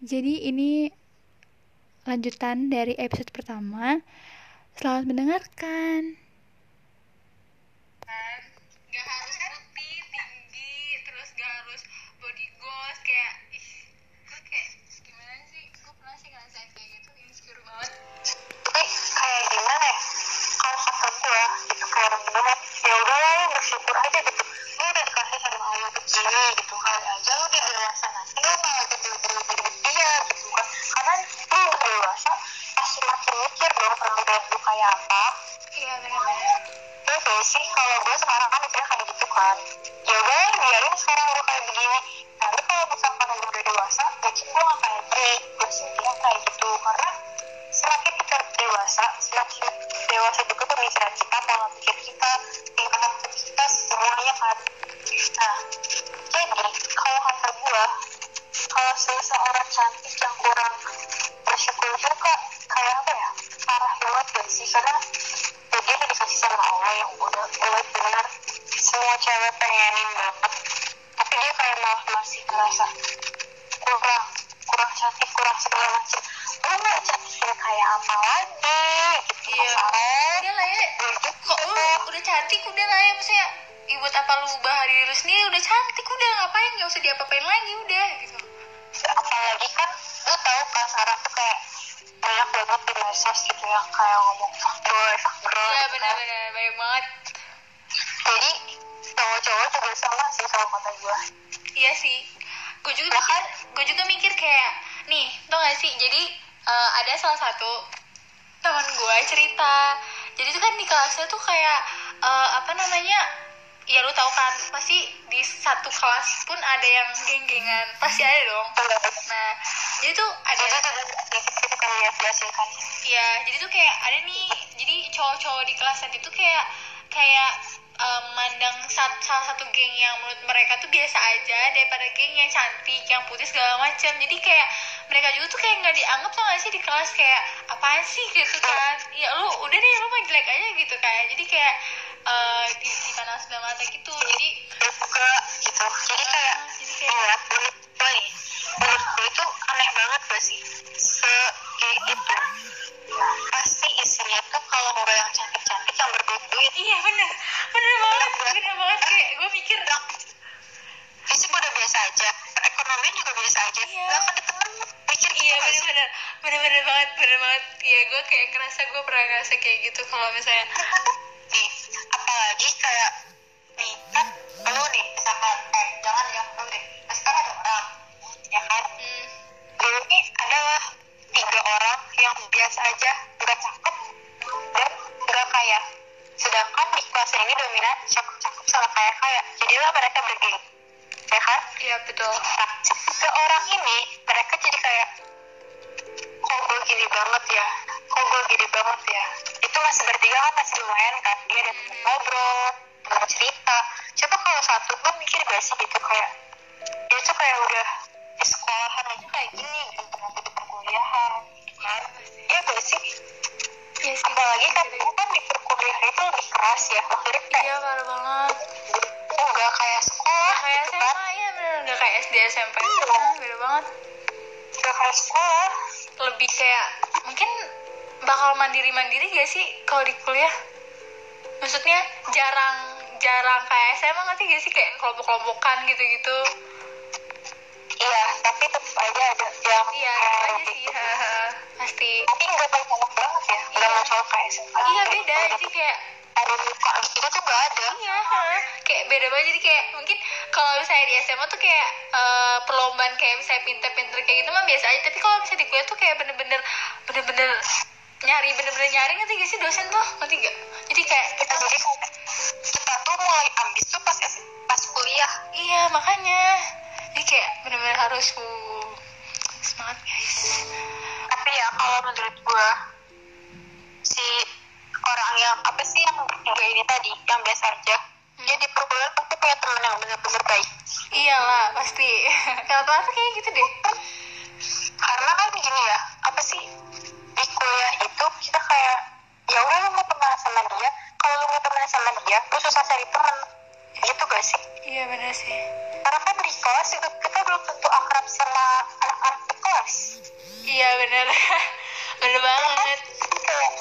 Jadi ini lanjutan dari episode pertama. Selamat mendengarkan. Gak harus putih, tinggi, terus gak harus body goals kayak ih, gue kayak gimana sih? Gue pernah sih ngerasain kayak gitu, insecure banget. tapi kayak gimana ya kalau kata gue gitu kayak beneran ya udah bersyukur aja gitu lu udah dikasih sama Allah begini gitu kali aja kayak kok lu udah cantik udah lah ya. Maksudnya ya buat apa lu ubah diri lu sendiri? Udah cantik udah ngapain? Gak usah diapa-apain lagi udah gitu. Apalagi kan lu tahu kan Sarah tuh kayak banyak banget di medsos gitu yang kayak ngomong fuckboy, fuckgirl iya gitu kan. benar-benar baik banget. Jadi cowok-cowok juga sama sih kalau kata gue iya sih. Gue juga Ya mikir kan? gue juga mikir kayak nih tau gak sih? Jadi eh, ada salah satu teman gue cerita jadi tuh kan di kelasnya tuh kayak eh, apa namanya ya lu tahu kan pasti di satu kelas pun ada yang geng-gengan. Pasti ada dong nah jadi tuh ada Iya, jadi tuh kayak ada nih, jadi cowok-cowok di kelas tadi tuh kayak kayak em, mandang sat- salah satu geng yang menurut mereka tuh biasa aja daripada geng yang cantik, yang putih segala macam. Jadi kayak mereka juga tuh kayak nggak dianggap tuh gak sih di kelas kayak apaan sih gitu kan? Ya lu udah deh lu mah jelek aja gitu kayak. Jadi kayak eh, di, dipandang sebelah mata gitu. Jadi ya juga gitu jadi kayak jadi kayak ya menurut gue nih menurut gue itu aneh banget gak sih se kayak itu pasti isinya kalau nggak yang cantik-cantik yang berduit. Iya bener, bener banget, bener banget. kayak gue mikir fisik udah biasa aja. Perekonomian juga biasa aja. Iya. gak akan ketemu mikir gitu Iya gak sih? bener-bener. Bener-bener banget bener banget. Iya gue kayak ngerasa gue pernah ngerasa kayak gitu kalau misalnya nih apalagi kayak nih kan lu nih misalkan eh jangan yang lu deh. Pasti kan ada orang ya kan? Hmm, dulu nih adalah tiga orang yang biasa aja dominan cakep-cakep sama kaya-kaya jadilah mereka bergeng. Ya kan? Iya betul. Nah tiga orang ini mereka jadi kayak kok gue gini banget ya? Kok gue gini banget ya? Itu masih bertiga kan masih lumayan kan? Dia ada temen ngobrol temen cerita. Coba kalau satu gue mikir gak sih gitu kayak dia tuh kayak udah di sekolahan aja kayak gini gitu nanti di perkuliahan kan? Ya gak sih Iya sih apalagi kan gue kan di perkuliahan itu lebih keras ya. Maksudnya Iya kayak parah banget. Nggak kayak sekolah Gak kayak gitu kan. SMA ya bener. Gak kayak SD SMP Nah, Beda banget. Nggak kayak sekolah. Lebih kayak Mungkin bakal mandiri-mandiri gak sih kalau di kuliah? Maksudnya jarang jarang kayak SMA ngerti gak sih? Kayak kelompok-kelompokan gitu-gitu iya tapi tetap aja ada yang Iya tetep aja lebih sih haha. Pasti. Tapi nggak banyak banget ya nggak Iya. mencolok kayak Iya beda jadi kayak ada gitu tuh nggak ada. Iya, kayak beda banget jadi kayak mungkin kalau misalnya di SMA tuh kayak eh, perlombaan kayak misalnya pinter-pinter kayak gitu mah biasa aja. Tapi kalau misalnya di kuliah tuh kayak bener-bener bener-bener nyari bener-bener nyari ngerti gak sih dosen tuh? Ngerti gak jadi kayak kita jadi kita tuh mulai ambis tuh pas pas kuliah. Iya makanya jadi kayak bener-bener harus uh, semangat guys tapi ya kalau menurut gua si orang yang apa sih yang bertiga ini tadi yang biasa aja dia di perkuliahan pasti punya teman yang benar-benar baik. Iyalah pasti. Rata-rata kayak gitu deh. Karena kan gini ya apa sih di kuliah itu kita kayak ya udah lu mau teman sama dia kalau lu mau teman sama dia lu susah cari teman gitu gak sih? Iya bener sih karena kan di kelas juga kita belum tentu akrab sama anak-anak di kelas. Iya bener. Bener banget. Kayak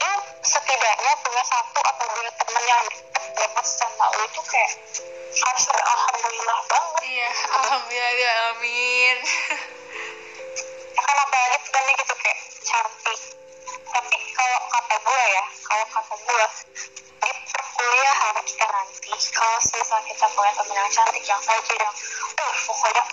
lu setidaknya punya satu atau dua temen yang banget sama lu itu kayak harus alhamdulillah banget. Iya alhamdulillah ya amin. Kan apalagi temennya gitu kayak cantik. Tapi kalau kata gue ya kalau kata gue perkuliahan kita nanti kalau misal kita punya temen yang cantik yang saja yang uh pokoknya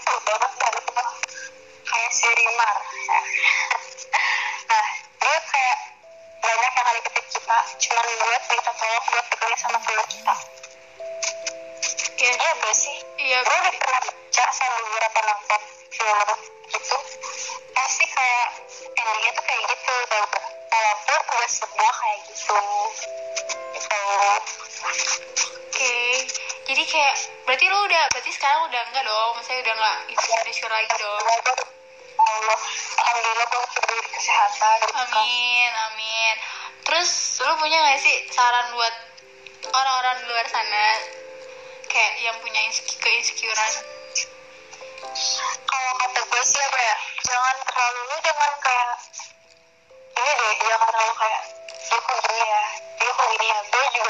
jadi kayak berarti lu udah berarti sekarang udah enggak dong maksudnya udah enggak insecure lagi dong. Allah alhamdulillah gue kesehatan gitu kan. Amin amin. Terus lu punya gak sih saran buat orang-orang di luar sana? Kayak yang punya insecure keinsecurean? Kalau kata gue sih apa ya jangan terlalu lu jangan kayak ini deh jangan terlalu kayak dia kok gini ya dia kok gini ya. Gue juga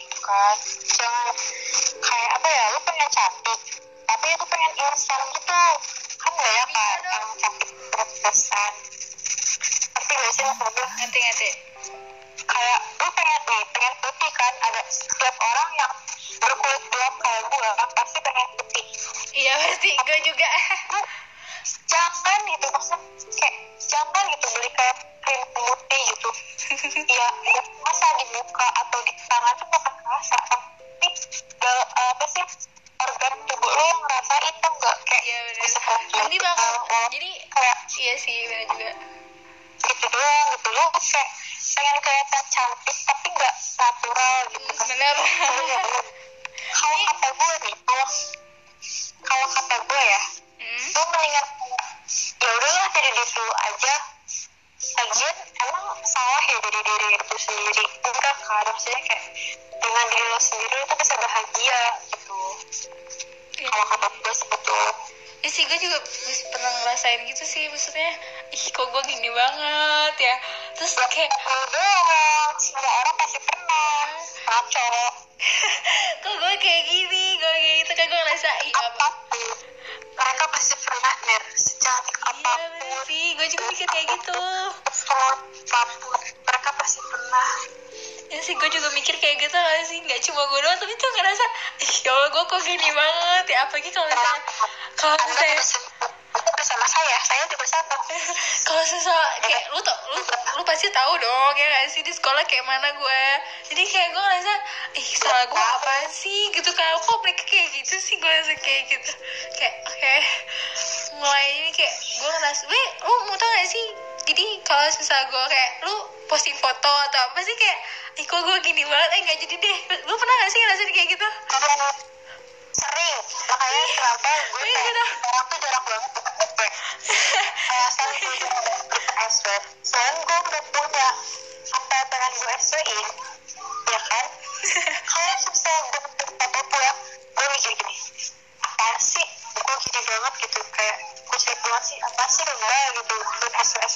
gitu kan. Jangan kayak apa ya lu pengen cantik tapi lu pengen instan gitu. Kan gak ya kan yang cantik terus-terusan. Tapi gak sih maksud gue ngerti ngerti. Kayak lu pengen nih pengen putih kan. Ada setiap orang yang berkulit gelap kayak gue pasti pengen putih. Iya pasti. Gue juga. jangan gitu. Maksudnya kayak jangan gitu beli kayak krim putih gitu. Ya ya masa di muka atau jadi diri itu sendiri enggak kan maksudnya kayak dengan diri lo sendiri tuh bisa bahagia gitu. Iya. kalau kata gue sebetulnya Ya sih gue juga pernah ngerasain gitu sih maksudnya ih kok gue gini banget ya. Terus kayak doang semua orang pasti pernah. Ngaco kok gue kayak gini gue kayak gitu kan gue ngerasa ih apa? Mereka pasti pernah ner secantik iya apa pun. sih gue juga mikir kayak gitu apa pun mereka pasti pernah. Ya sih gue juga mikir kayak gitu gak sih? Nggak cuma gue doang tapi tuh ngerasa ih ya Allah gue kok gini banget ya? Apalagi kalau misalnya kalau misalnya bersama bersama saya saya juga sama. Kalau sesama kayak lu tau lu lu pasti tahu dong ya gak sih? Di sekolah kayak mana gue jadi kayak gue ngerasa ih salah gue apa sih? Gitu kan. Kok mereka kayak gitu sih gue ngerasa kayak gitu. Kayak oke mulai ini kayak gue ngerasa weh lu mau tau gak sih jadi kalau misalnya gue kayak lu posting foto atau apa sih? Kayak ih kok gue gini banget? Eh nggak jadi deh. Lu pernah gak sih ngerasain kayak gitu? Sering. Makanya kenapa gue Iya, kayak orang tuh jarang banget gue kayak saya gue deket SW selain gue udah punya apa yang pengen gue SW-in ya kan? Kalau susah gue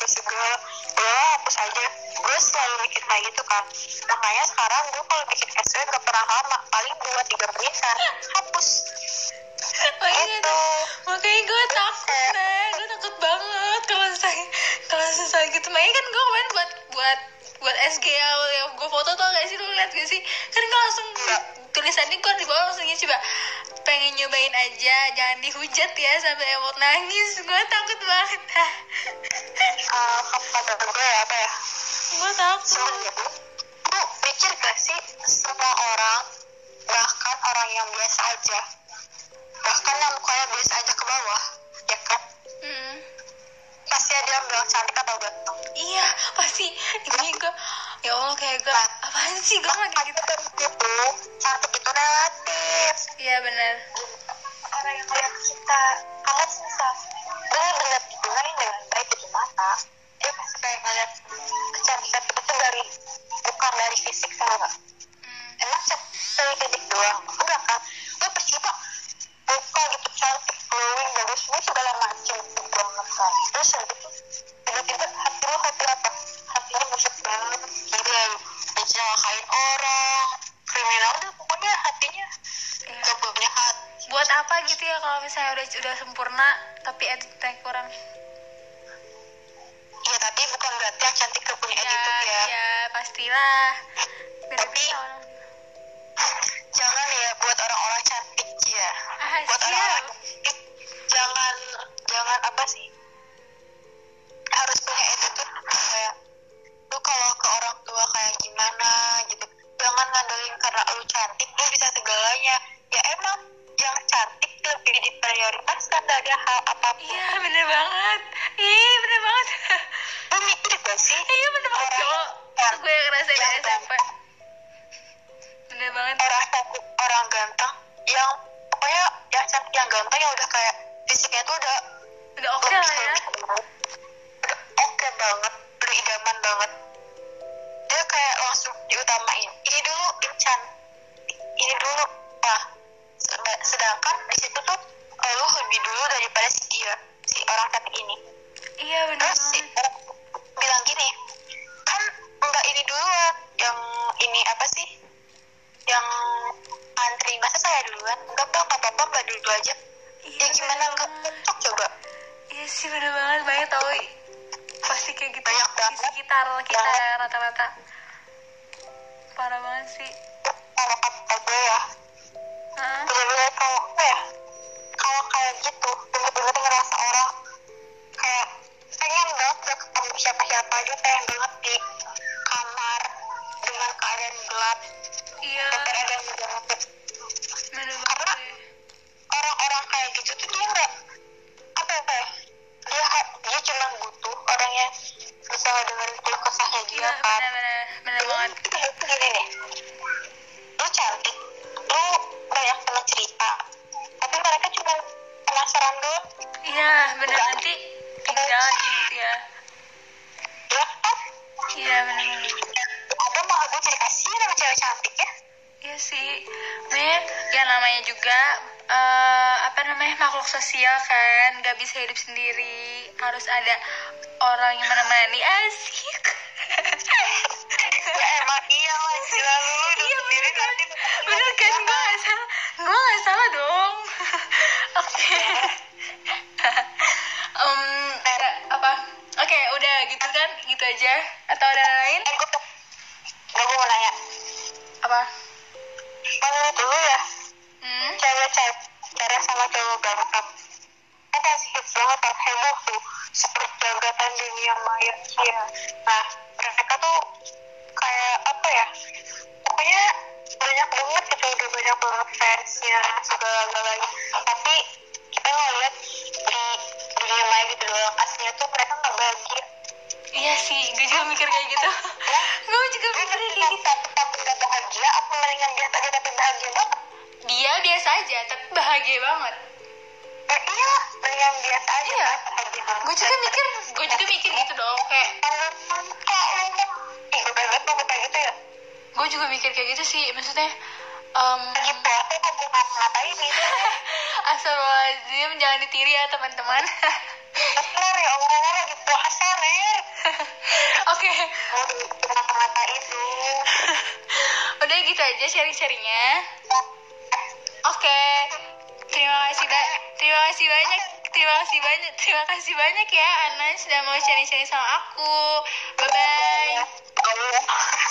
gue SW segala ya hapus aja. Gue selalu mikir kayak gitu kan makanya sekarang gue kalau bikin SW gak pernah lama paling dua tiga menitan hapus. Makanya gitu. makanya gue takut deh. Gue takut banget kalau misalnya kalau misalnya gitu. Makanya kan gue kemarin buat buat buat SG yang gue foto tau gak sih. Lu liat gak sih? Kan gue langsung tulisannya gue di bawah langsung coba pengen nyobain aja jangan dihujat ya sampai emot nangis. Gue takut banget. Dah uh, kata gue ya apa ya? Gue takut. Sebenarnya lu mikir gak sih semua orang bahkan orang yang biasa aja bahkan yang mukanya biasa aja ke bawah ya kan? Hmm. pasti ada yang bilang cantik atau ganteng. Iya pasti. Ini gue ya allah kayak gue apaan sih? Gue lagi gitu. Itu cantik itu relatif. Iya benar orang yang lihat kita. Kalau susah. Benar-benar digunain dengan baik di mata. Dia pasti kayak ngeliat kecantikan itu tuh dari bukan dari fisik sama nggak? Hmm. emang dari fisik doang. Enggak kan gue percaya muka gitu cantik glowing bagus. Ini segala macam banget kan terus habis itu tiba-tiba kalau misalnya udah udah sempurna tapi editnya kurang Iya tapi bukan berarti yang cantik gak punya ya attitude ya. ya pastilah orang Jangan ya buat orang-orang cantik ya. ah Buat orang-orang pokoknya yang cantik yang ganteng yang udah kayak fisiknya tuh udah udah oke lah ya. udah oke banget udah idaman banget. Dia kayak langsung diutamain ini dulu ini cantik ini dulu wah Sed- sedangkan di situ tuh eh, lu lebih dulu daripada si dia si orang cantik ini. Iya bener terus si orang bilang gini kan enggak ini duluan yang ini apa sih saya duluan. Enggak bang apa apa mbak dulu aja. Iya ya gimana enggak cocok coba. Iya sih bener banget banyak tau. Pasti kayak gitu. Banyak di banget. sekitar kita rata-rata. Parah banget sih. Kalau kata gue ya bener-bener kalau apa ya kalau kayak gitu bener-bener ngerasa orang kayak pengen banget gak ketemu siapa-siapa aja pengen banget di kamar dengan keadaan gelap. Iya. Gelap bener Karena- orang-orang kayak gitu tuh dia nggak apa ya kayak dia dia cuma butuh orang yang bisa dengerin keluh kesahnya dia iya kan bener bener bener banget. Itu gini nih. Lu cantik. Lu banyak teman cerita. Tapi mereka cuma penasaran doang. Iya bener nanti tinggal gitu ya. Ya kan iya bener bener ada malah gue jadi kasihan sama cewek cantik ya Iya sih, Nih, ya namanya juga eh, apa namanya makhluk sosial kan, nggak bisa hidup sendiri, harus ada orang yang menemani asik. ya emang iya lah gila lu Iya, sendiri kan? Bener kan, gue gak salah, gue gak salah dong. Oke. Em, ada apa? Oke, udah gitu kan, gitu aja. Atau ada lain? eh gue gue mau nanya Apa? Menurut lu ya. Hmm? cewek cewek cewek sama cowok ganteng kan hits banget kan heboh tuh. Seperti jagatan dunia maya kia nah mereka tuh kayak apa ya? Pokoknya banyak banget gitu udah banyak banget fansnya segala galanya. Tapi kita ngeliat di dunia maya gitu doang aslinya tuh mereka nggak bahagia. Iya sih, gue juga mikir kayak gitu. gue juga mikir kayak gitu. Bahagia apa mendingan biasa aja tapi bahagia banget Dia biasa aja, tapi bahagia banget. eh, iya mendingan biasa aja Iya. Gue juga mikir, gue juga mikir gitu dong. Kayak gitu ya gue juga mikir kayak gitu sih. Maksudnya, um, Astagfirullahaladzim, jangan ditiru ya teman-teman. bener ya Allah lagi puasa ner Oke, mau udah gitu aja sharing-sharingnya. Oke, terima kasih ba- terima kasih banyak, terima kasih banyak, terima kasih banyak ya Ana sudah mau sharing-sharing sama aku. Bye bye.